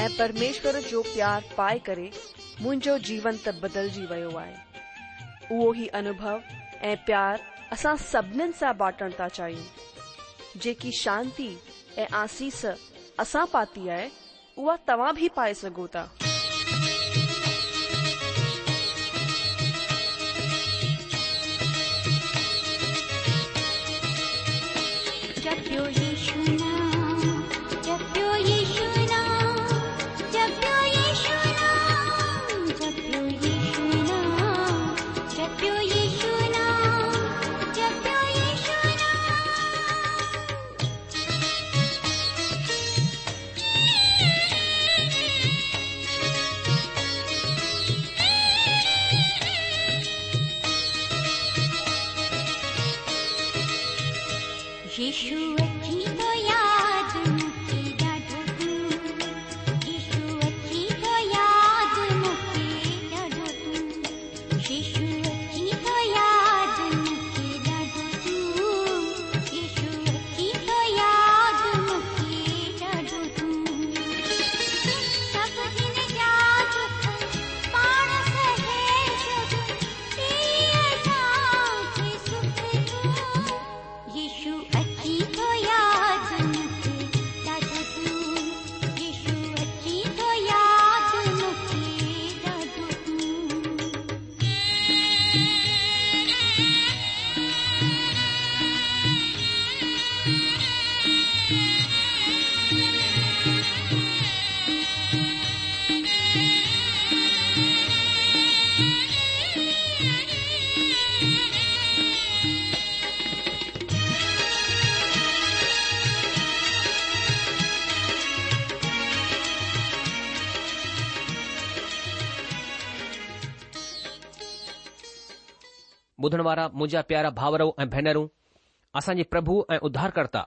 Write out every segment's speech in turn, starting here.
ऐं परमेश्वर जो प्यार पाए करे मुंहिंजो जीवन त बदिलजी वो आहे उहो ई अनुभव ए प्यार असां सभिनीनि सां बाटण था चाहियूं जेकी शांती ऐं आसीस असां पाती है उहा तव्हां बि पाए सघो था जब ॿुधण वारा मुंहिंजा प्यारा भावरऊं ऐं भेनरूं असांजे प्रभु ऐं उद्धारकर्ता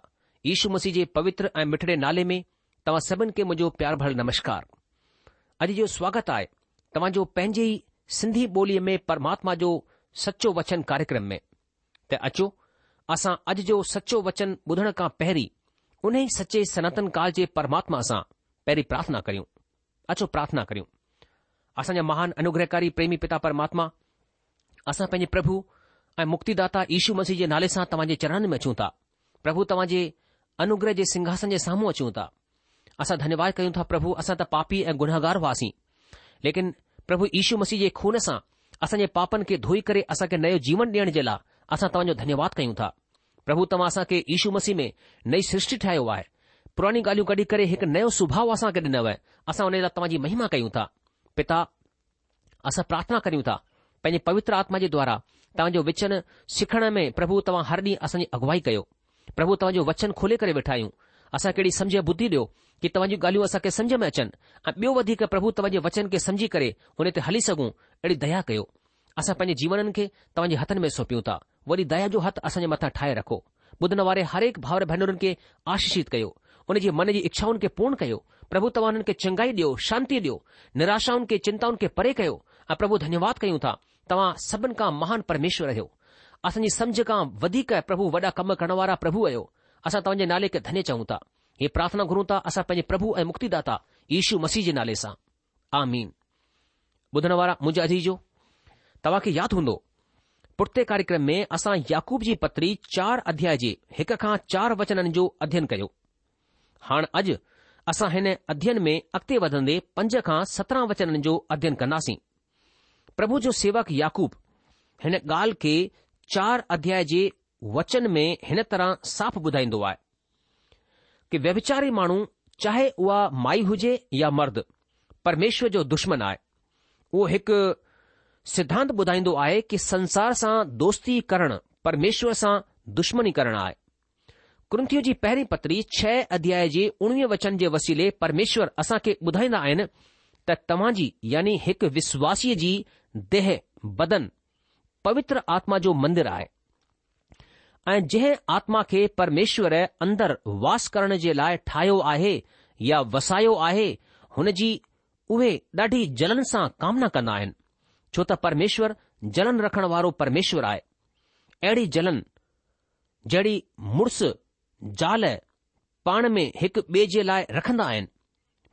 यू मसीह जे पवित्र ऐं मिठड़े नाले में तव्हां सभिनि खे मुंहिंजो प्यार भर नमस्कार अॼु जो स्वागत आहे तव्हां जो पंहिंजी सिंधी ॿोलीअ में परमात्मा जो सचो वचन कार्यक्रम में त अचो असां अॼ जो सचो वचन ॿुधण खां पहिरीं उन ई सचे सनातन काल जे परमात्मा सां पहिरीं प्रार्थना करियूं अचो प्रार्थना करियूं असांजा महान अनुग्रहकारी प्रेमी पिता परमात्मा असां पंहिंजे प्रभु ऐं मुक्तिदाता यीशू मसीह जे नाले सां तव्हांजे चरणनि में अचूं था प्रभु तव्हांजे अनुग्रह जे सिंघासन जे साम्हूं अचूं था असां धन्यवाद कयूं था प्रभु असां त पापी ऐं गुनाहगार हुआसीं लेकिन प्रभु यीशू मसीह जे खून सां असांजे पापनि खे धोई करे असांखे नयो जीवन ॾियण जे लाइ असां तव्हांजो धन्यवाद कयूं था प्रभु तव्हां असां खे मसीह में नई सृष्टि ठाहियो आहे पुराणी ॻाल्हियूं कढी करे हिकु नयो स्वभाउ असांखे ॾिनव असां हुन लाइ तव्हांजी महिमा कयूं था पिता असां प्रार्थना कयूं था पंहिंजे पवित्र आत्मा जे द्वारा तव्हांजो वचन सिखण में प्रभु तव्हां हर ॾींहुं असांजी अगुवाई कयो प्रभु तव्हांजो वचन खोले करे वेठा आहियूं असांखे अहिड़ी समुझ बुद्धी ॾियो की तव्हांजी ॻाल्हियूं असांखे सम्झ में अचनि ऐं ॿियो वधीक प्रभु तव्हां वचन खे समुझी करे हुन ते हली सघूं अहिड़ी दया कयो असां पंहिंजे जीवननि खे तव्हां हथनि में सौंपियूं था वरी दया जो हथ असांजे मथां ठाहे रखो ॿुधण वारे हर एक भेनरुनि खे आशीषीत कयो उन जी मन जी इच्छाउनि खे पूर्ण कयो प्रभु तव्हां उन्हनि खे चंगाई ॾियो शांती ॾियो निराशाउनि खे चिंताउनि खे परे कयो ऐं प्रभु धन्यवाद कयूं था तव्हां सभिनि खां महान परमेश्वर आहियो असांजी सम्झ खां वधीक प्रभु वॾा कम करण वारा प्रभु आहियो असां तव्हांजे नाले खे धन्य चऊं था हे प्रार्थना घुरूं था असां पंहिंजे प्रभु ऐं मुक्तिदाता यीशू मसीह जे नाले सां आमीन ॿुधण आजा जो तव्हां खे यादि हूंदो पुठिते कार्यक्रम में असां याकूब जी पत्री चार अध्याय जे हिक खां चार वचननि जो अध्ययन कयो हाणे अॼु असां हिन अध्ययन में अॻिते वधंदे पंज खां सत्रहं वचननि जो अध्ययन कंदासीं પ્રભુ જો સેવક יעકુબ હેને ગાલ કે 4 અધ્યાય જે वचन મે હેન તરહ સાફ બધાઈndo આય કે વૈવિચારી માણું ચાહે વો માઈ હોજે يا مرد પરમેશ્વર જો દુશ્મન આય વો એક સિદ્ધાંત બધાઈndo આય કે સંસાર સા દોસ્તી કરણ પરમેશ્વર સા દુશ્મની કરણ આય કૃંત્યો જી પહેરી પત્રી 6 અધ્યાય જે 19 વે વચન જે વસીલે પરમેશ્વર અસા કે બધાઈના આયન ત તમાજી એટલે એક વિશ્વાસી જી देह बदन पवित्र आत्मा जो मंदिर आहे ऐं जंहिं आत्मा खे परमेश्वरु अंदर वास करण जे लाइ ठाहियो आहे या वसायो आहे हुन जी उहे ॾाढी जलन सां कामना कन्दा आहिनि छो त परमेश्वरु जलन रखण वारो परमेश्वर आहे अहिड़ी जलन जहिड़ी मुड़सु ज़ाल पाण में हिकु ॿिए जे लाइ रखन्दा आहिनि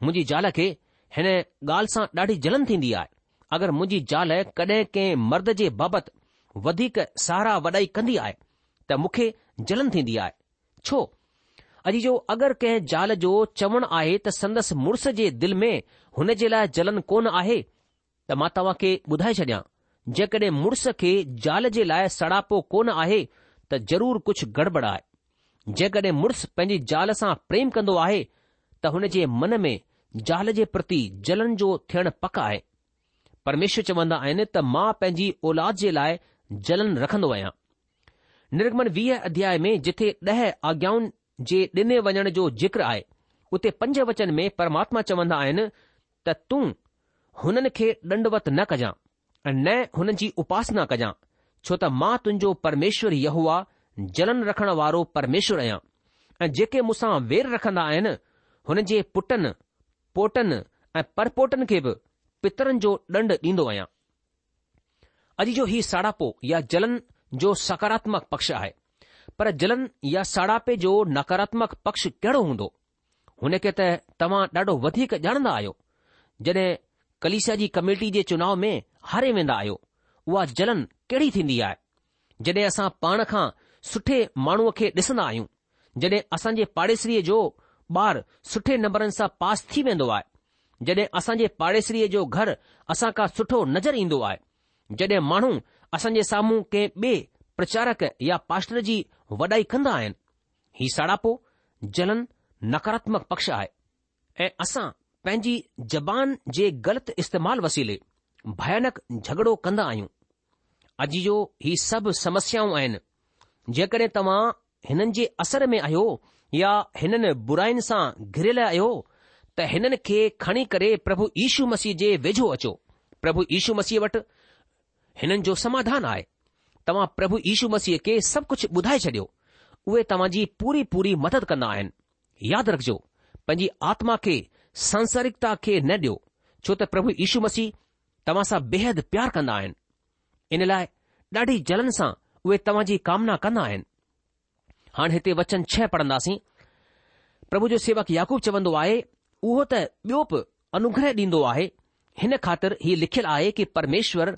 मुंहिंजी ज़ाल खे हिन ॻाल्हि सां ॾाढी जलन थींदी आहे अगरि मुंहिंजी ज़ाल कॾहिं कंहिं मर्द जे बाबति वधीक सहारा वॾाई कंदी आहे त मूंखे जलन थींदी आहे छो अॼु जो अगरि कंहिं ज़ाल जो चवणु आहे त संदसि मुड़ुस जे दिलि में हुन जे लाइ जलन कोन आहे त मां तव्हां खे ॿुधाए छॾियां जेकॾहिं मुड़ुस खे ज़ाल जे लाइ सड़ापो कोन आहे त ज़रूरु कुझु गड़बड़ आहे जेकॾहिं मुड़ुस पंहिंजी ज़ाल सां प्रेम कंदो आहे त हुन जे मन में ज़ाल जे प्रति जलन जो थियणु पक आहे પરમેશ્વર ચવંદા આયને તા માં પેંજી ઓલાદ જે લાય જલન રખંદોયા નિર્ગમન 20 અધ્યાય મે જથે 10 આગ્યાન જે દિને વજન જો જિકર આય ઉતે 5 વચન મે પરમાત્મા ચવંદા આયન તા તું હનન કે ડંડવત ન કજા અને હનજી ઉપાસના કજા છો તા માં તુંજો પરમેશ્વર યહવા જલન રખણવારો પરમેશ્વર આયા અને જે કે મુસા વેર રખંદા આયન હનજે પુટન પોટન અને પરપોટન કે पितरनि जो ॾंड ॾींदो आहियां अॼु जो हीउ साड़ापो या जलन जो सकारात्मक पक्ष आहे पर जलन या साड़ापे जो नकारात्मक पक्ष कहिड़ो हूंदो हुन खे त तव्हां ॾाढो वधीक ॼाणंदा आहियो जॾहिं कलिशा जी कमेटी जे चुनाव में हारे वेंदा आहियो उहा जलन कहिड़ी थींदी आहे जॾहिं असां पाण खां सुठे माण्हूअ खे ॾिसंदा आहियूं जॾहिं असांजे पाड़ेसरीअ जो ॿारु सुठे नंबरनि सां पास थी वेंदो आहे जॾहिं असां जे पाड़ेसरीअ जो घर असां खां सुठो नज़र ईंदो आहे जॾहिं माण्हू असां जे साम्हूं कंहिं ॿिए प्रचारक या पाष्टर जी वॾाई कंदा आहिनि हीउ सड़ापो जलन नकारात्मक पक्ष आहे ऐं असां पंहिंजी ज़बान जे ग़लति इस्तेमालु वसीले भयानक झगड़ो कंदा आहियूं अॼु जो ही सभु समस्याऊं आहिनि जेकॾहिं तव्हां हिननि जे असर में आहियो या हिननि बुराइनि सां घिरियल आहियो त हिननि खे खणी करे प्रभु यीशू मसीह जे वेझो अचो प्रभु यीशू मसीह वटि हिननि जो समाधान आहे तव्हां प्रभु यीशू मसीह खे सभु कुझु ॿुधाए छॾियो उहे तव्हांजी पूरी पूरी मदद कंदा आहिनि यादि रखिजो पंहिंजी आत्मा खे सांसारिकता खे न ॾियो छो त प्रभु यीशू मसीह तव्हां सां बेहद प्यार कंदा आहिनि इन लाइ ॾाढी जलन सां उहे तव्हां जी कामना कंदा आहिनि हाणे हिते वचन छह पढ़ंदासीं प्रभु जो सेवक याकूब चवंदो आहे उहो त ॿियो बि अनुग्रह ॾींदो आहे हिन ख़ातिर हीउ लिखियलु आहे कि परमेश्वर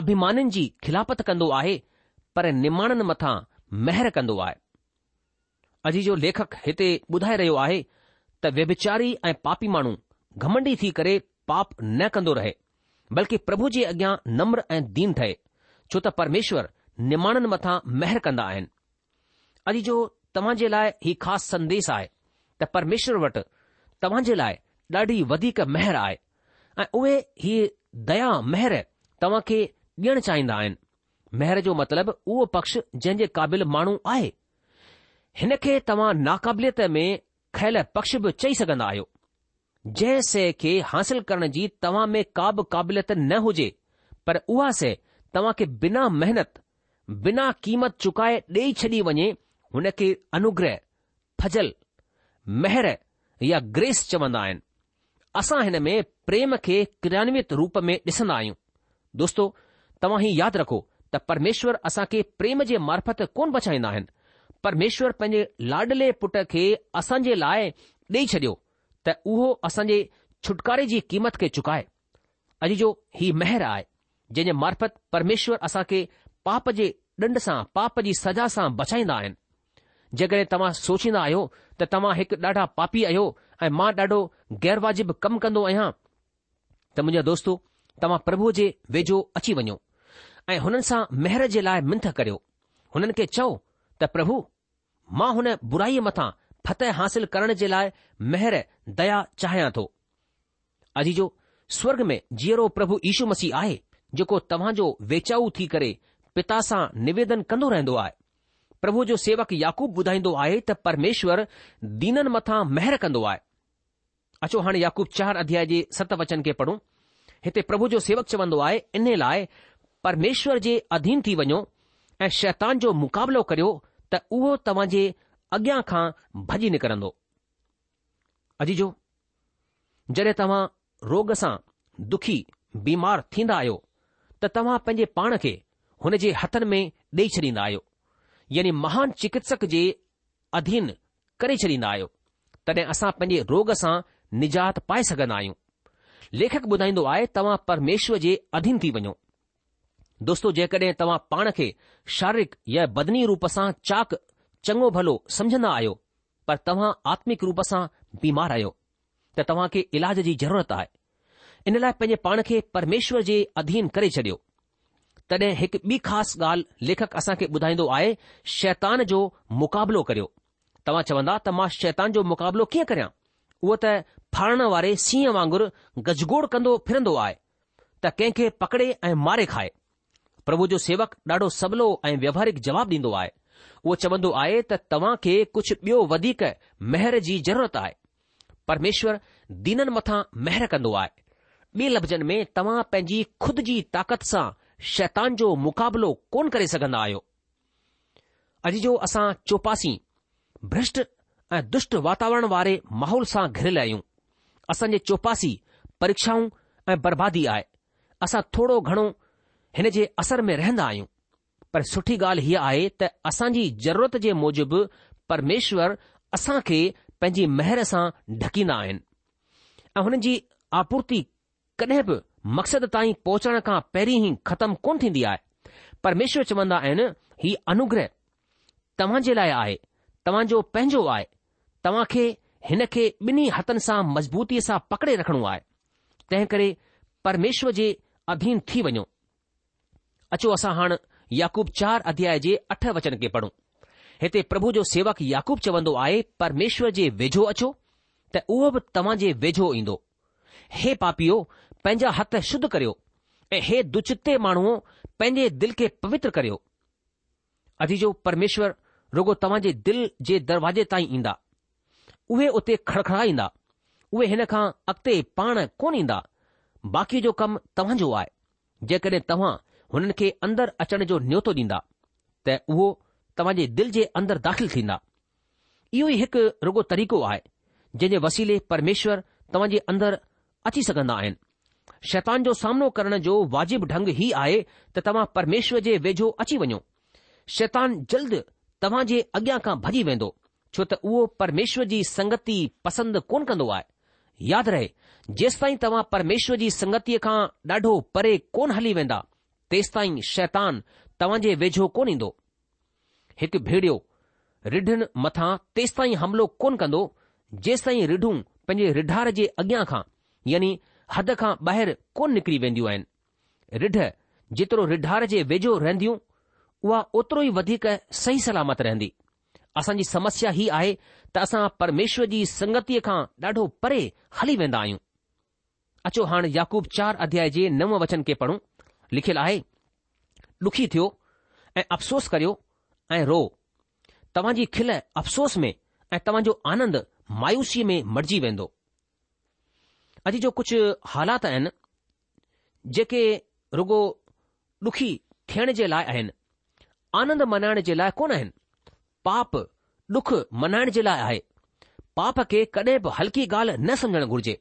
अभिमाननि जी खिलापत कंदो आहे पर निमाणनि मथां महर कंदो आहे अॼु जो लेखक हिते ॿुधाए रहियो आहे त व्यभिचारी ऐं पापी माण्हू घमंडी थी करे पाप न कंदो रहे बल्कि प्रभु जे अॻियां नम्र ऐं दीन ठहे छो त परमेश्वर निमाणनि मथां महर कंदा आहिनि अॼु जो तव्हां जे लाइ हीउ ख़ासि संदेश आहे त परमेश्वर वटि तव्हां जे लाइ ॾाढी वधीक महर आहे ऐं उहे हीअ दया महर तव्हां खे ॾियणु चाहींदा आहिनि महर जो मतिलब उहो पक्ष जंहिं जे क़ाबिल माण्हू आहे हिन खे तव्हां नाक़ाबिलियत में खयल पक्ष बि चई सघंदा आहियो जंहिं शइ खे हासिल करण जी तव्हां में का बि क़ाबिलियत न हुजे पर उहा शइ तव्हां खे बिना महिनत बिना क़ीमत चुकाए ॾेई छॾी वञे हुन खे अनुग्रह फजल महर या ग्रेस चवंदा आहिनि असां हिन में प्रेम खे किरयान्वित रूप में ॾिसन्दा आहियूं दोस्तो तव्हां ई यादि रखो त परमेश्वर असां खे प्रेम जे मार्फत कोन बचाईंदा आहिनि परमेश्वर पंहिंजे लाडले पुट खे असां जे लाइ ॾेई छॾियो त उहो असांजे छुटकारे जी क़ीमत खे चुकाए अॼु जो ही महर आहे जंहिंजे मार्फत परमेश्वर असां खे पाप जे ॾंढ सां पाप जी सज़ा सां बचाईंदा आहिनि जेकॾहिं तव्हां सोचींदा आहियो त तव्हां हिकु ॾाढा पापी आहियो ऐं मां ॾाढो गैरवाजिब कमु कंदो आहियां त मुंहिंजा दोस्तो तव्हां प्रभुअ जे वेझो अची वञो ऐं हुननि सां महिर जे लाइ मिंथ करियो हुननि खे चओ त प्रभु मां हुन बुराईअ मथां फतह हासिल करण जे लाइ महर दया चाहियां थो अजी जो स्वर्ग में जीअरो प्रभु ईशू मसीह आहे जेको तव्हांजो वेचाऊ थी करे पिता सां निवेदन कंदो रहंदो आहे પ્રભુ جو સેવક יעકુબ બુધાઈndo આયે ત પરમેશ્વર દીનન મથા મહેર કંદો આયે અચો હાણ יעકુબ 4 અધ્યાય 7 વચન કે પઢું હતે પ્રભુ જો સેવક ચવંદો આયે ઇને લાય પરમેશ્વર જે અધિન થી વનો એ શૈતાન જો મુકાબલો કર્યો ત ઓ તમજે અગ્યાખા ભજી નિકરંદો અજી જો જડે તવા રોગસા દુખી બીમાર થીંદાયો ત તવા પજે પાણ કે હને જે હથન મે દે છરી ના આયો यानी महान चिकित्सक जे अधीन करे छॾींदा आहियो तॾहिं असां पंहिंजे रोग सां निजात पाए सघंदा आहियूं लेखक ॿुधाईंदो आहे तव्हां परमेश्वर जे अधीन थी वञो दोस्तो जेकॾहिं तव्हां पाण खे शारीरिक या बदनी रूप सां चाक चङो भलो समझंदा आहियो पर तव्हां आत्मिक रूप सां बीमार आहियो त तव्हां खे इलाज जी ज़रूरत आहे इन लाइ पंहिंजे पाण खे परमेश्वर जे अधीन करे छॾियो तॾहिं हिकु ॿी ख़ासि ॻाल्हि लेखक असां खे ॿुधाईंदो आहे शैतान जो मुक़ाबिलो करियो तव्हां चवंदा त मां शैतान जो मुक़ाबिलो कीअं करियां उहो त फारण वारे सींहं वांगुरु गजगोड़ कंदो फिरंदो आहे त कंहिंखे पकड़े ऐं मारे खाए प्रभु जो सेवक ॾाढो सबलो ऐं व्यवहारिक जवाबु ॾींदो आहे उहो चवंदो आहे त तव्हां खे कुझु ॿियो वधीक महर जी ज़रूरत आहे परमेश्वर दीननि मथां महिर कंदो आहे ॿिए लफ़्ज़नि में तव्हां पंहिंजी खुद जी ताक़त सां शैतान जो मुक़ाबिलो कोन करे सघंदा आहियो अॼु जो असां चौपासी भ्रष्ट ऐं दुष्ट वातावरण वारे माहौल सां घिरियल आहियूं असांजे चौपासी परीक्षाऊं ऐं बर्बादी आहे असां थोरो घणो हिन जे असर में रहंदा आहियूं पर सुठी ॻाल्हि हीअ आहे त असांजी ज़रूरत जे मूजिबि परमेश्वर असां खे पंहिंजी महिर सां ढकींदा आहिनि ऐं हुननि जी आपूर्ति कॾहिं बि मक़सद ताईं पहुचण खां पहिरीं ई ख़तमु कोन थींदी आहे परमेश्वर चवंदा आहिनि हीउ अनुग्रह तव्हां जे लाइ आहे तव्हांजो पंहिंजो आहे तव्हां खे हिन खे ॿिन्ही हथनि सां मज़बूतीअ सां पकड़े रखणो आहे तंहिं करे परमेश्वर जे अधीन थी वञो अचो असां हाणे याकूब चार अध्याय जे अठ वचन खे पढ़ूं हिते प्रभु जो सेवक याकूब चवंदो आहे परमेश्वर जे वेझो अचो त उहो बि तव्हां जे वेझो ईंदो हे पापियो पंहिंजा हथ शुद्ध करियो ऐं हे दुचिते माण्हू पंहिंजे दिल खे पवित्र करियो अजी जो परमेश्वर रुगो तव्हां जे दिल जे दरवाज़े ताईं ईंदा उहे उते खड़खड़ा ईंदा उहे हिन खां अॻिते पाण कोन ईंदा बाक़ी जो कमु तव्हांजो आहे जेकॾहिं तव्हां हुननि खे अंदरु अचण जो न्योतो ॾींदा त उहो तव्हां जे दिल जे अंदरि दाख़िल थींदा इहो ई हिकु रुगो तरीक़ो आहे जंहिं जे वसीले परमेश्वर तव्हां जे अंदर अची सघंदा आहिनि शैतान जो सामनो करण जो वाजिब ढंग ही आहे त तव्हां परमेश्वर जे वेझो अची वञो शैतान जल्द तव्हां जे अॻियां खां भॼी वेंदो छो त उहो परमेश्वर जी संगति पसंदि कोन कंदो आहे यादि रहे जेसिताईं तव्हां परमेश्वर जी संगतीअ खां ॾाढो परे कोन हली वेंदा तेसि ताईं शैतान तव्हांजे वेझो कोन ईंदो हिकु भेड़ियो रिढन मथां तेसिताईं हमिलो कोन कंदो जेसि ताईं रिढूं पंहिंजे रिढार जे अॻियां खां यानी हद खां ॿाहिरि कोन निकिरी वेंदियूं आहिनि रिढ जेतिरो रिढार जे वेझो रहंदियूं उहा ओतिरो ई वधीक सही सलामत रहंदी असांजी समस्या हीउ आहे त असां परमेश्वर जी संगतीअ खां ॾाढो परे हली वेंदा आहियूं अचो हाणे याकूब चार अध्याय जे नव वचन खे पढ़ूं लिखियलु आहे ॾुखी थियो ऐं अफ़सोस करियो ऐं रो तव्हांजी खिल अफ़सोस में ऐं तव्हांजो आनंद मायूसीअ में मटिजी वेंदो अॼु जो कुझु हालात आहिनि जेके रुगो ॾुखी थियण जे लाइ आहिनि आनंद मल्हाइण जे लाइ कोन आहिनि पाप ॾुख मल्हाइण जे लाइ आहे पाप खे कॾहिं बि हल्की ॻाल्हि न सम्झणु घुर्जे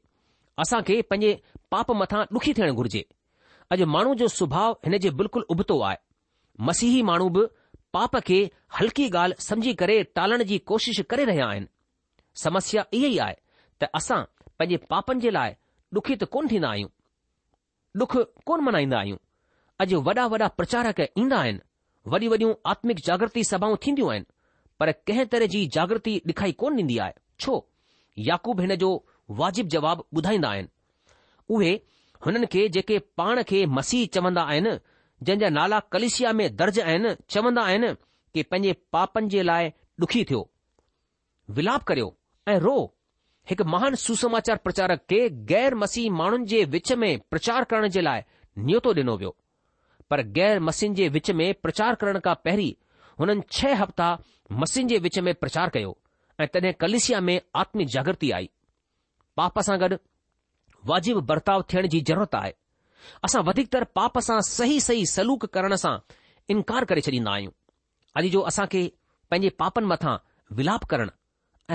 असां खे पंहिंजे पाप मथां ॾुखी थियणु घुर्जे अॼु माण्हू जो सुभाउ हिन जे बिल्कुलु उभतो आहे मसीही माण्हू बि पाप खे हल्की ॻाल्हि समुझी करे टालण जी कोशिश करे रहिया आहिनि समस्या इहा ई आहे त असां पंहिंजे पापनि जे लाइ ॾुखी त कोन थींदा आहियूं ॾुख कोन मल्हाईंदा आहियूं अॼु वॾा वॾा प्रचारक ईंदा आहिनि वॾी वॾियूं आत्मिक जागृति सभाऊं थींदियूं आहिनि पर कंहिं तरह जी जागृति ॾिखाई कोन ॾींदी आहे छो याकूब हिन जो वाजिब जवाब ॿुधाईंदा आहिनि उहे हुननि खे जेके पाण खे मसीह चवंदा आहिनि जंहिंजा नाला कलिसिया में दर्ज आहिनि चवंदा आहिनि कि पंहिंजे पापनि जे लाइ ॾुखी थियो विलाप करियो ऐं रो हिकु महान सुसमाचार प्रचारक खे गै़र मसीह माण्हुनि जे विच में प्रचार करण जे लाइ नयोतो डि॒नो वियो पर गैर मसीह जे विच में प्रचार करण खां पहिरीं हुननि छह हफ़्ता मसीह जे विच में प्रचार कयो ऐं तॾहिं कलिसिया में आत्मिक जागृति आई पाप सां गॾु वाजिबु बर्ताव थियण जी ज़रूरत आहे असां वधीकतर पाप सां सही सही सलूक करण सां इनकार करे छॾींदा आहियूं अॼु जो असां खे पंहिंजे पापनि मथां विलाप करण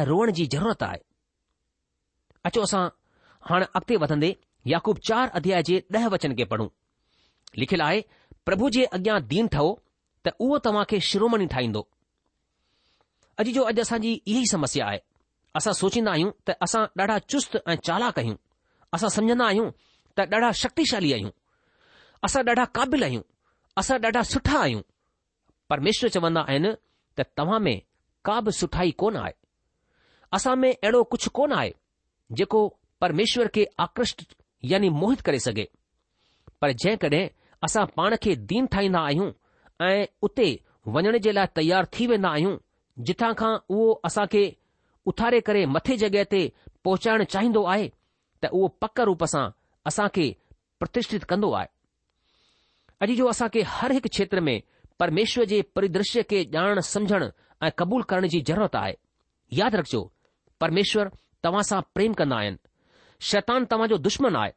ऐं रोअण जी ज़रूरत आहे अचो असां हाणे अॻिते वधंदे याकूब चार अध्याय जे ॾह वचन खे पढ़ूं लिखियलु आहे प्रभु जे अॻियां दीन ठहो त उहो तव्हां खे शिरोमणी ठाहींदो अॼु जो अॼु असांजी इहा ई समस्या आहे असां सोचींदा आहियूं त असां ॾाढा चुस्त ऐं चालाक आहियूं असां सम्झंदा आहियूं त ॾाढा शक्तिशाली आहियूं असां ॾाढा क़ाबिल आहियूं असां ॾाढा सुठा आहियूं परमेश्वर चवंदा आहिनि त तव्हां में का बि सुठाई कोन आहे असां में अहिड़ो कुझु कोन आहे जेको परमेश्वर खे आकृष्ट यानी मोहित करे सघे पर जंहिं कड॒हिं असां पाण खे दीन ठाहींदा आहियूं ऐं उते वञण जे लाइ तयार थी वेंदा आहियूं जिथां खां उहो असां खे उथारे करे मथे जॻहि ते पहुचाइण चाहींदो आहे त उहो पक रूप सां असां खे प्रतिष्ठित कंदो आहे अॼु जो असां खे हर हिकु क्षेत्र में परमेश्वर जे परिदृश्य खे ॼाण समझण ऐं क़बूल करण जी ज़रूरत आहे यादि रखिजो परमेश्वर तव्हां सां प्रेम कंदा आहिनि शैतान तव्हां जो दुश्मन आहे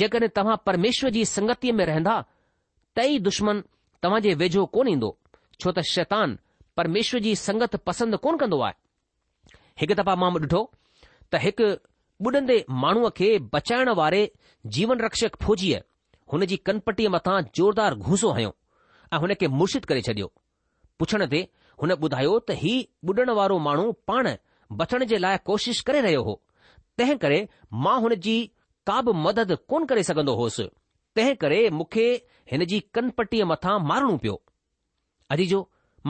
जेकॾहिं तव्हां परमेश्वर जी संगतीअ में रहंदा त ई दुश्मन तव्हां जे वेझो कोन ईंदो छो त शैतान परमेश्वर जी संगत पसंदि कोन कंदो आहे हिकु दफ़ा मां ॾिठो त हिकु ॿुॾंदे माण्हूअ खे बचाइण वारे जीवन रक्षक फौजीअ हुन जी कनपटीअ मथां ज़ोरदार घुसो हयो ऐं हुन खे मुर्षिद करे छडि॒यो पुछण ते हुन ॿुधायो त हीउ ॿुॾण वारो माण्हू पाण बचण जे लाइ कोशिश करे रहियो हो तंहिं करे मां हुन जी का बि मदद कोन करे सघंदो होसि तंहिं करे मूंखे हिन जी कनपटीअ मथां मारणो पियो अॼु जो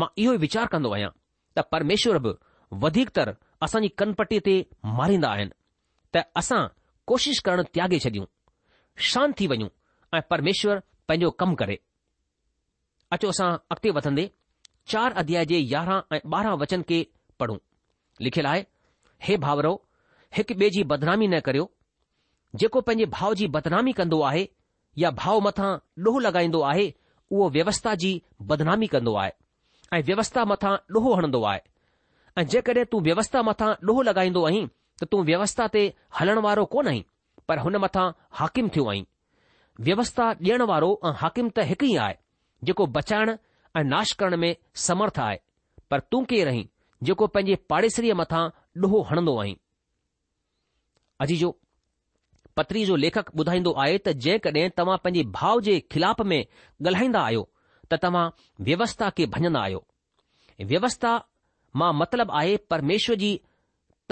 मां इहो ई वीचार कंदो आहियां त परमेश्वर बि वधीकतर असांजी कनपटीअ ते मारींदा आहिनि त असां कोशिश करण त्यागे छॾियूं शांत थी वञूं ऐं परमेश्वर पंहिंजो कमु करे अचो असां अॻिते वधंदे चार अध्याय जे यारहं ऐं ॿारहं वचन खे पढ़ूं लिखियलु आहे हे भाउरो हिकु ॿिए जी बदनामी न करियो जेको पंहिंजे भाउ जी बदनामी कंदो आहे या भाउ मथां ॾोह लॻाईंदो आहे उहो व्यवस्था जी बदनामी कंदो आहे ऐं व्यवस्था मथां ॾोह हणंदो आहे ऐं जेकॾहिं तूं व्यवस्था मथां ॾोह लॻाईंदो आहीं त तूं व्यवस्था ते हलण वारो कोन आहीं पर हुन मथां हाकिम थियो आहीं व्यवस्था ॾियण वारो ऐं हाकिम त हिकु ई आहे जेको बचाइण ऐं नाश करण में समर्थ आहे पर तूं केरु आहीं जेको पंहिंजे पाड़ेसरीअ मथां ॾोहो हणंदो आई अजी जो पत्री जो लेखक ॿुधाईंदो आहे त जेकॾहिं तव्हां पंहिंजे भाउ जे खिलाफ में ॻाल्हाईंदा आहियो त तव्हां व्यवस्था खे भञंदा आहियो व्यवस्था मां मतिलबु आहे परमेश्वर जी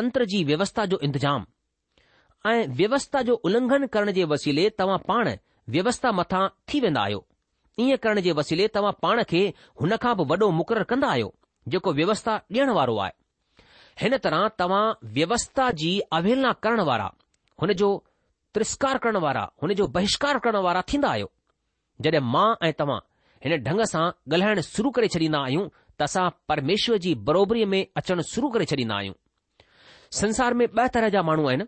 तंत्र जी व्यवस्था जो इंतिजाम ऐं व्यवस्था जो उल्लंघन करण जे वसीले तव्हां पाण व्यवस्था मथां थी वेंदा आहियो ईअं करण जे वसीले तव्हां पाण खे हुन खां बि वॾो मुक़ररु कंदा आहियो जेको व्यवस्था ॾियण वारो आहे हिन तरह तव्हां व्यवस्था जी अवहेलना करण वारा हुन जो तिरस्कार करण वारा हुन जो बहिष्कार करण वारा थींदा आहियो जॾहिं मां ऐं तव्हां हिन ढंग सां ॻाल्हाइण शुरू करे छॾींदा आहियूं त असां परमेश्वर जी बरोबरी में अचणु शुरू करे छॾींदा आहियूं संसार में ॿ तरह जा माण्हू आहिनि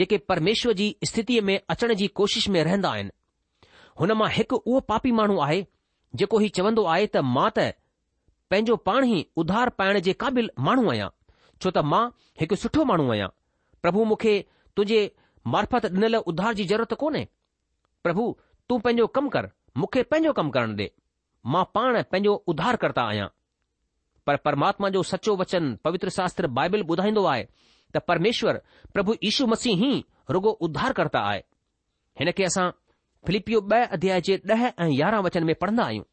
जेके परमेश्वर जी स्थितीअ में अचण जी कोशिश में रहंदा आहिनि हुन मां हिकु उहो पापी माण्हू आहे जेको हीउ चवंदो आहे त मां त पंहिंजो पाण ई उधार पाइण जे क़ाबिल माण्हू आहियां छो त मां हिकु सुठो माण्हू आहियां प्रभु मूंखे तुंहिंजे मार्फत ॾिनल उधार जी ज़रूरत कोन्हे प्रभु तूं पंहिंजो कमु कर मूंखे पंहिंजो कमु करण ॾे मां पाण पंहिंजो उधार कर्ता आहियां पर परमात्मा जो सचो वचन पवित्र शास्त्र बाइबल ॿुधाईंदो आहे त परमेश्वर प्रभु यीशू मसीह ई रुगो उधार कर्ता आहे हिन खे असां फिलिपियो ॿ अध्याय जे ॾह ऐं यारहं वचन में पढ़ंदा आहियूं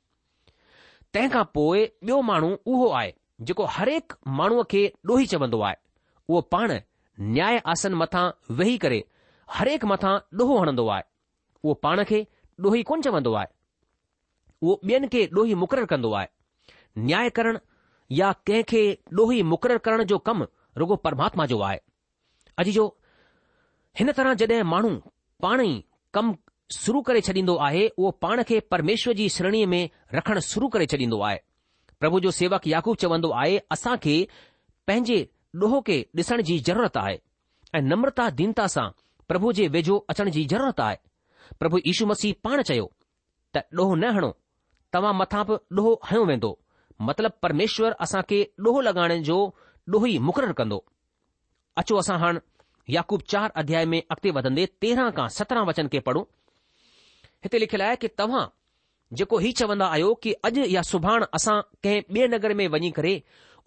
तंहिं खां पोइ ॿियो माण्हू उहो आहे जेको हरेक माण्हूअ खे ॾोही चवंदो आहे उहो पाण न्याय आसन मथां वेही करे हरेक मथां ॾोहो हणंदो आहे उहो पाण खे ॾोही कोन चवंदो आहे उहो ॿियनि खे ॾोही मुक़ररु कंदो आहे न्याय करण या कंहिंखे ॾोही मुक़ररु करण जो कमु रुगो परमात्मा जो आहे अॼु जो हिन तरह जॾहिं माण्हू पाण ई कमु शुरू करे छॾींदो आहे उहो पाण खे परमेश्वर जी श्रेणीअ में रखणु शुरू करे छॾींदो आहे प्रभु जो सेवक याकूब चवंदो आहे असां खे पंहिंजे ॾोह खे ॾिसण जी ज़रूरत आहे ऐं नम्रता दीनता सां प्रभु जे वेझो अचण जी ज़रूरत आहे प्रभु यीशू मसीह पाण चयो त ॾोह न हणो तव्हां मथां बि ॾोहो हयो वेंदो मतिलब परमेश्वर असां खे ॾोहो लॻाइण जो ॾोह ई मुक़ररु कंदो अचो असां हाणे याकूब चार अध्याय में अॻिते वधंदे तेरहं खां सत्रहं वचन खे पढ़ूं हिते लिखियलु आहे की तव्हां जेको हीउ चवंदा आहियो कि अॼु या सुभाणे असां कंहिं ॿिए नगर में वञी करे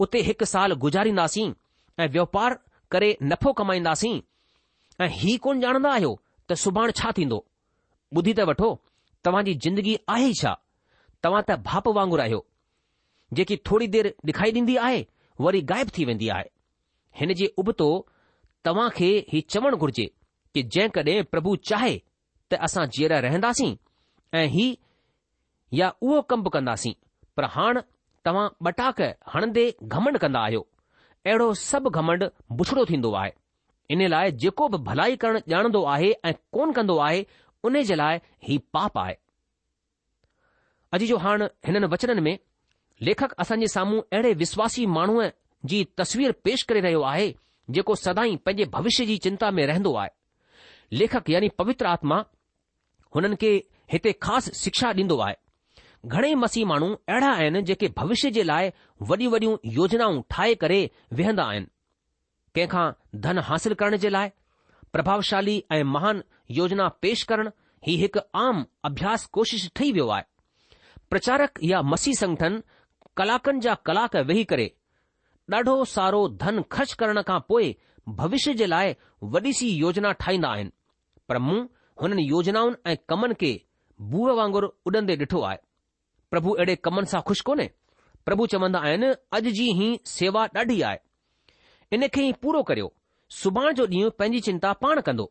उते हिकु साल गुज़ारींदासीं ऐं वापार करे नफ़ो कमाईंदासीं ऐं हीउ कोन ॼाणंदा आहियो त सुभाणे छा थींदो ॿुधी त वठो तव्हांजी ज़िंदगी आहे ई छा तव्हां त भाप वांगुरु आहियो जेकी थोरी देर डे॒खाई ॾींदी आहे वरी ग़ाइबु थी वेंदी आहे हिन जे उबतो तव्हां खे हीउ चवणु घुर्जे कि जंहिं कॾहिं प्रभु चाहे त असां जीअर रहंदासीं ऐं ही या उहो कम बि कंदासीं पर हाणे तव्हां ॿटाख हणंदे घमंड कंदा आहियो अहिड़ो सभु घमंड बुछड़ो थींदो आहे इन लाइ जेको बि भलाई करणु ॼाणंदो आहे ऐं कोन कंदो आहे उन जे लाइ ही पाप आहे अॼु जो हाणे हिननि वचननि में लेखक असांजे साम्हूं अहिड़े विश्वासी माण्हूअ जी तस्वीर पेश करे रहियो आहे जेको सदाई पंहिंजे भविष्य जी चिंता में रहंदो आहे लेखक यानी पवित्र आत्मा हुननि खे हिते ख़ासि शिक्षा ॾींदो आहे घणेई मसीह माण्हू अहिड़ा आहिनि जेके भविष्य जे लाइ वॾियूं वॾियूं योजनाऊं ठाहे करे विहंदा आहिनि कंहिंखां धन हासिल करण जे लाइ प्रभावशाली ऐं महान योजना पेश करण ही हिकु आम अभ्यास कोशिश ठही वियो आहे प्रचारक या मसीह संगठन कलाकनि जा कलाक वेही करे ॾाढो सारो धन ख़र्च करण खां पोइ भविष्य जे लाइ वॾी सी योजना ठाहींदा आहिनि पर मूं हुननि योजनाउनि ऐं कमनि खे बूह वांगुरु उॾंदे ॾिठो आहे प्रभु अहिड़े कमनि सां ख़ुशि कोन्हे प्रभु चवंदा आहिनि अॼु जी ई सेवा ॾाढी आहे इन खे ई पूरो करियो सुभाणे जो ॾींहुं पंहिंजी चिंता पाण कंदो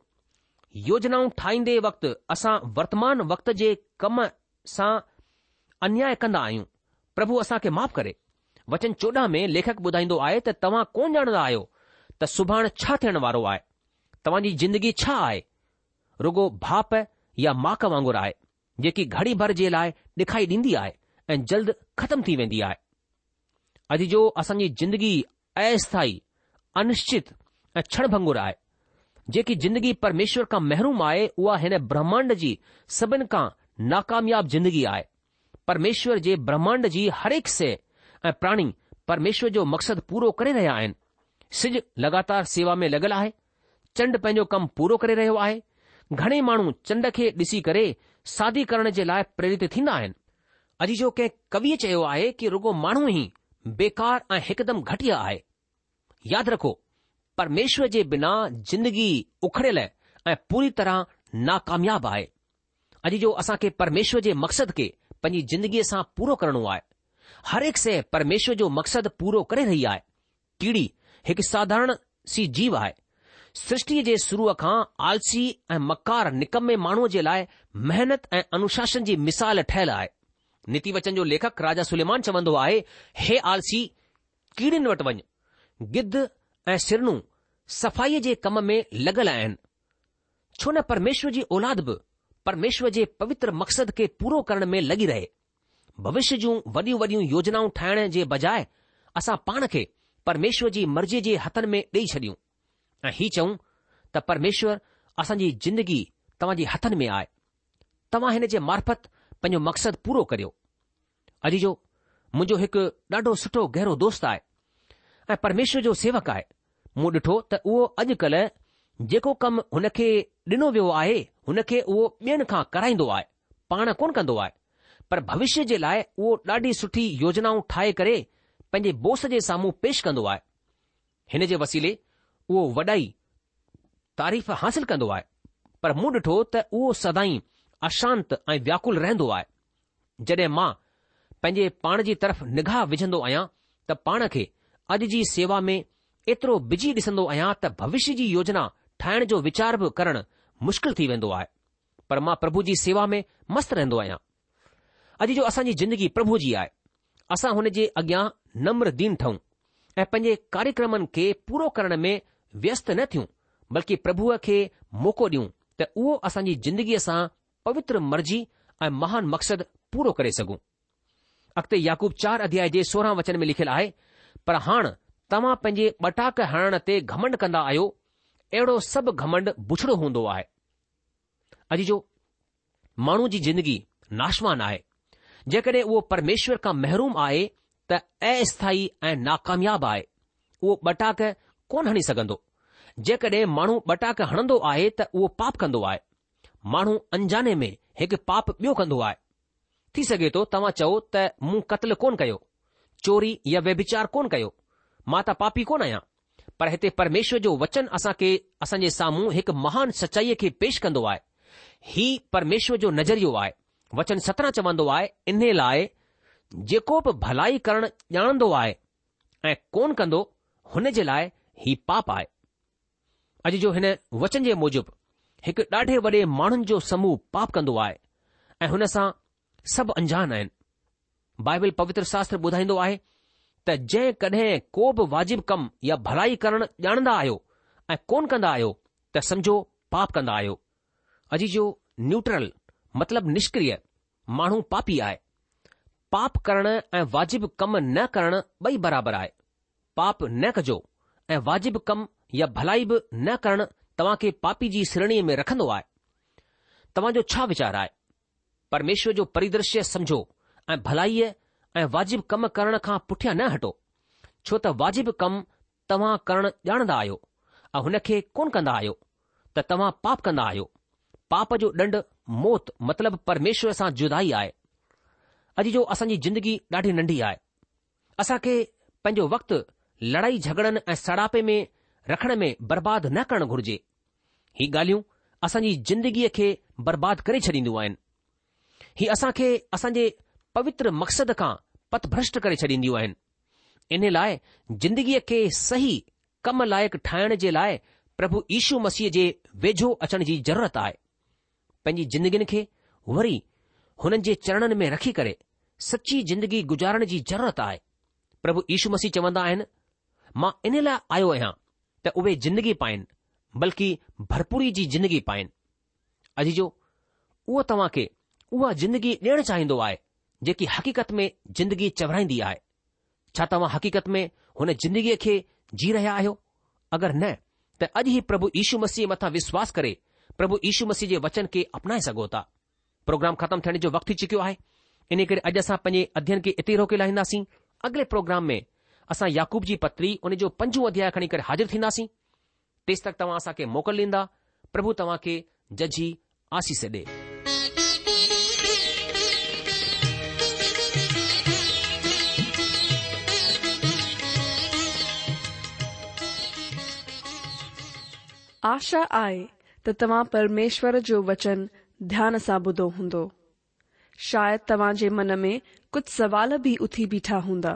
योजनाऊं ठाहींदे वक़्तु असां वर्तमान वक्त जे कम सां अन्याय कंदा आहियूं प्रभु असां खे माफ़ करे वचन चोॾहं में लेखक ॿुधाईंदो आहे त तव्हां कोन ॼाणंदा आहियो त सुभाणे छा थियण वारो आहे तव्हांजी ज़िंदगी छा आहे रुॻो भाप या माक वांगुरु आहे जेकी घड़ी भर जे लाइ ॾेखारी ॾींदी आहे ऐं जल्द ख़तमु थी वेंदी आहे अॼु जो असांजी जिंदगी अस्थाई अनिश्चित ऐं छण भांगुरु आहे जेकी जिंदगी परमेश्वर खां महिरूम आहे उहा हिन ब्रह्मांड जी सभिनि खां नाकामयाब जिंदगी आहे परमेश्वर जे ब्रह्मांड जी हरेक से ऐं प्राणी परमेश्वर जो मक़सदु पूरो करे रहिया आहिनि सिॼु लगातार सेवा में लॻल आहे चंड पंहिंजो कमु पूरो करे रहियो आहे ઘણે مانو ચંડખે ડીસી કરે સાદી કરણ જે લાય પ્રેરિત થી ના આય અજી જો કે કવિ છે આય કે રગો مانુ હી બેકાર આ હકદમ ઘટિયા આય યાદ રાખો પરમેશ્વર જે બિના જિંદગી ઉખડે લે એ પૂરી તરહ ناکામીયાબ આય અજી જો આસા કે પરમેશ્વર જે મકસદ કે પની જિંદગી સા પૂરુ કરણુ આય હર એક સે પરમેશ્વર જો મકસદ પૂરુ કરે રહી આય કીડી એક સાધારણ સી જીવા આય सृष्टि जे शुरूअ खां आलसी ऐं मकार निकमे माण्हूअ जे लाइ महनत ऐं अनुशासन जी मिसाल ठहियलु आहे वचन जो लेखक राजा सुलेमान चवंदो आहे हे आलसी कीड़ीनि वटि वञ गिद्ध ऐं सिरनू सफ़ाई जे कम में लॻल आहिनि छो न परमेश्वर जी औलाद बि परमेश्वर जे पवित्र मक़सद खे पूरो करण में लॻी रहे भविष्य जूं वॾियूं वॾियूं योजनाऊं ठाहिण जे बजाए असां पाण खे परमेश्वर जी मर्ज़ीअ जे हथनि में ॾेई छॾियूं ऐं हीउ चऊं त परमेश्वर असांजी ज़िंदगी तव्हां जे हथनि में आहे तव्हां हिन जे मार्फत पंहिंजो मक़सदु पूरो करियो अॼु जो मुंहिंजो हिकु ॾाढो सुठो गहरो दोस्त आहे ऐं परमेश्वर जो सेवक आहे मूं ॾिठो त उहो अॼुकल्ह जेको कमु हुन खे ॾिनो वियो आहे हुन खे उहो ॿियनि खां कराईंदो आहे पाण कोन कंदो आहे पर भविष्य जे लाइ उहो ॾाढी सुठी योजनाऊं ठाहे करे पंहिंजे बोस जे साम्हूं पेश कंदो आहे हिन जे वसीले उहो वॾाई तारीफ़ हासिल कंदो आहे पर मूं ॾिठो त उहो सदाई अशांत ऐं व्याकुल रहंदो आहे जॾहिं मां पंहिंजे पाण जी तरफ़ निगाह विझंदो आहियां त पाण खे अॼु जी सेवा में एतिरो बिजी ॾिसंदो आहियां त भविष्य जी योजना ठाहिण जो वीचार बि करणु मुश्किल थी वेंदो आहे पर मां प्रभु जी सेवा में मस्तु रहंदो आहियां अॼु जो असांजी ज़िंदगी प्रभु जी आहे असां हुन जे अॻियां नम्र दीन ठहूं ऐं पंहिंजे कार्यक्रमनि खे पूरो करण में व्यस्त न थियूं बल्कि प्रभुअ खे मौक़ो ॾियूं त उहो असांजी जिंदगीअ सां पवित्र मर्जी ऐं महान मक़सदु पूरो करे सघूं अॻिते याकूब चार अध्याय जे सोरहं वचन में लिखियलु आहे पर हाणे तव्हां पंहिंजे ॿटाक हणण ते घमंड कंदा आहियो अहिड़ो सभु घमंड बुछड़ो हूंदो आहे अॼु जो माण्हू जी जिंदगी नाशवान आहे जेकॾहिं उहो परमेश्वर खां महरूम आहे त अस्थाई ऐं नाकामयाब आहे उहो ॿटाक कोन हणी सघंदो जेकॾहिं माण्हू ॿ हणंदो आहे त उहो पाप कंदो आहे माण्हू अंजाने में हिकु पाप ॿियो कंदो आहे थी सघे थो तव्हां चओ त मूं क़त्ल कोन कयो चोरी या व्यभिचार कोन कयो मां त पापी कोन आहियां पर हिते परमेश्वर जो वचन असां असांखे असांजे साम्हूं हिकु महान सचाईअ खे पेश कंदो आहे ही परमेश्वर जो नज़रियो आहे वचन सत्रहं चवंदो आहे इन लाइ जेको बि भलाई करणु ॼाणंदो आहे ऐं कोन कंदो हुन जे लाइ ही पाप आहे अॼु जो हिन वचन जे मूजिबि हिकु ॾाढे वॾे माण्हुनि जो समूह पाप कंदो आहे ऐं हुन सां सभु अंजान आहिनि बाइबल पवित्र शास्त्र ॿुधाईंदो आहे त जंहिं कॾहिं को बि वाजिब कमु या भलाई करणु ॼाणंदा आहियो ऐं कोन कंदा आहियो त समझो पाप कंदा आहियो अॼु जो न्यूट्रल मतिलबु निष्क्रिय माण्हू पापी आहे पाप करणु ऐं वाजिब कमु न करणु ॿई बराबरि आहे पाप न कजो ऐं वाजिब कमु या भलाई बि न करणु तव्हां खे पापी जी श्रेणीअ में रखंदो आहे तव्हांजो छा वीचारु आहे परमेश्वर जो परिदृश्य समझो ऐं भलाईअ ऐं वाजिब कम करण खां पुठियां न हटो छो त वाजिब कमु तव्हां करणु ॼाणंदा आहियो ऐं हुन खे कोन कंदा आहियो त तव्हां पाप कंदा आहियो पाप जो ॾंड मौत मतिलब परमेश्वर सां जुदाई आहे अॼु जो असांजी ज़िंदगी ॾाढी नंढी आहे असांखे पंहिंजो वक़्तु लड़ाई झगड़न ऐं सड़ापे में रखण में बर्बाद न करणु घुर्जे ही ॻाल्हियूं असांजी ज़िंदगीअ खे बर्बादु करे छॾींदियूं आहिनि हीउ असांखे असांजे पवित्र मक़सद खां पथभ्रष्ट करे छॾींदियूं आहिनि इन लाइ जिंदगीअ खे सही कम लाइक़ु ठाहिण जे लाइ प्रभु यीशू मसीह जे वेझो अचण जी ज़रूरत आहे पंहिंजी जिंदगियुनि खे वरी हुननि जे चरणनि में रखी करे सची जिंदगी गुजारण जी ज़रूरत आहे प्रभु यीशू मसीह चवंदा आहिनि मां इन लाइ आयो आहियां त उहे जिंदगी पाइनि बल्कि भरपूरी जी जिंदगी पाइनि अॼु जो उहो तव्हां खे उहा जिंदगी ॾियणु चाहींदो आहे जेकी हक़ीक़त में जिंदगी चवराईंदी आहे छा तव्हां हक़ीक़त में हुन जिंदगीअ खे जी रहिया आहियो अगरि न त अॼु ई प्रभु यीशू मसीह मथां विश्वास करे प्रभु यीशू मसीह जे वचन खे अपनाए सघो था प्रोग्राम ख़तमु थियण जो वक़्तु थी चुकियो आहे इन करे अॼु असां पंहिंजे अध्यन खे इते ई रोके लाहींदासीं अॻिले प्रोग्राम में असां याकूब जी पत्री जो पंजो अध्याय खणी करे हाज़िर थींदासीं तेसि तक तव्हां असांखे मोकिल ॾींदा प्रभु तव्हांखे जजी आसीस ॾे आशा आहे त तव्हां परमेश्वर जो वचन ध्यान सां ॿुधो हूंदो शायदि तव्हां जे मन में कुझु सवाल बि उथी बीठा हूंदा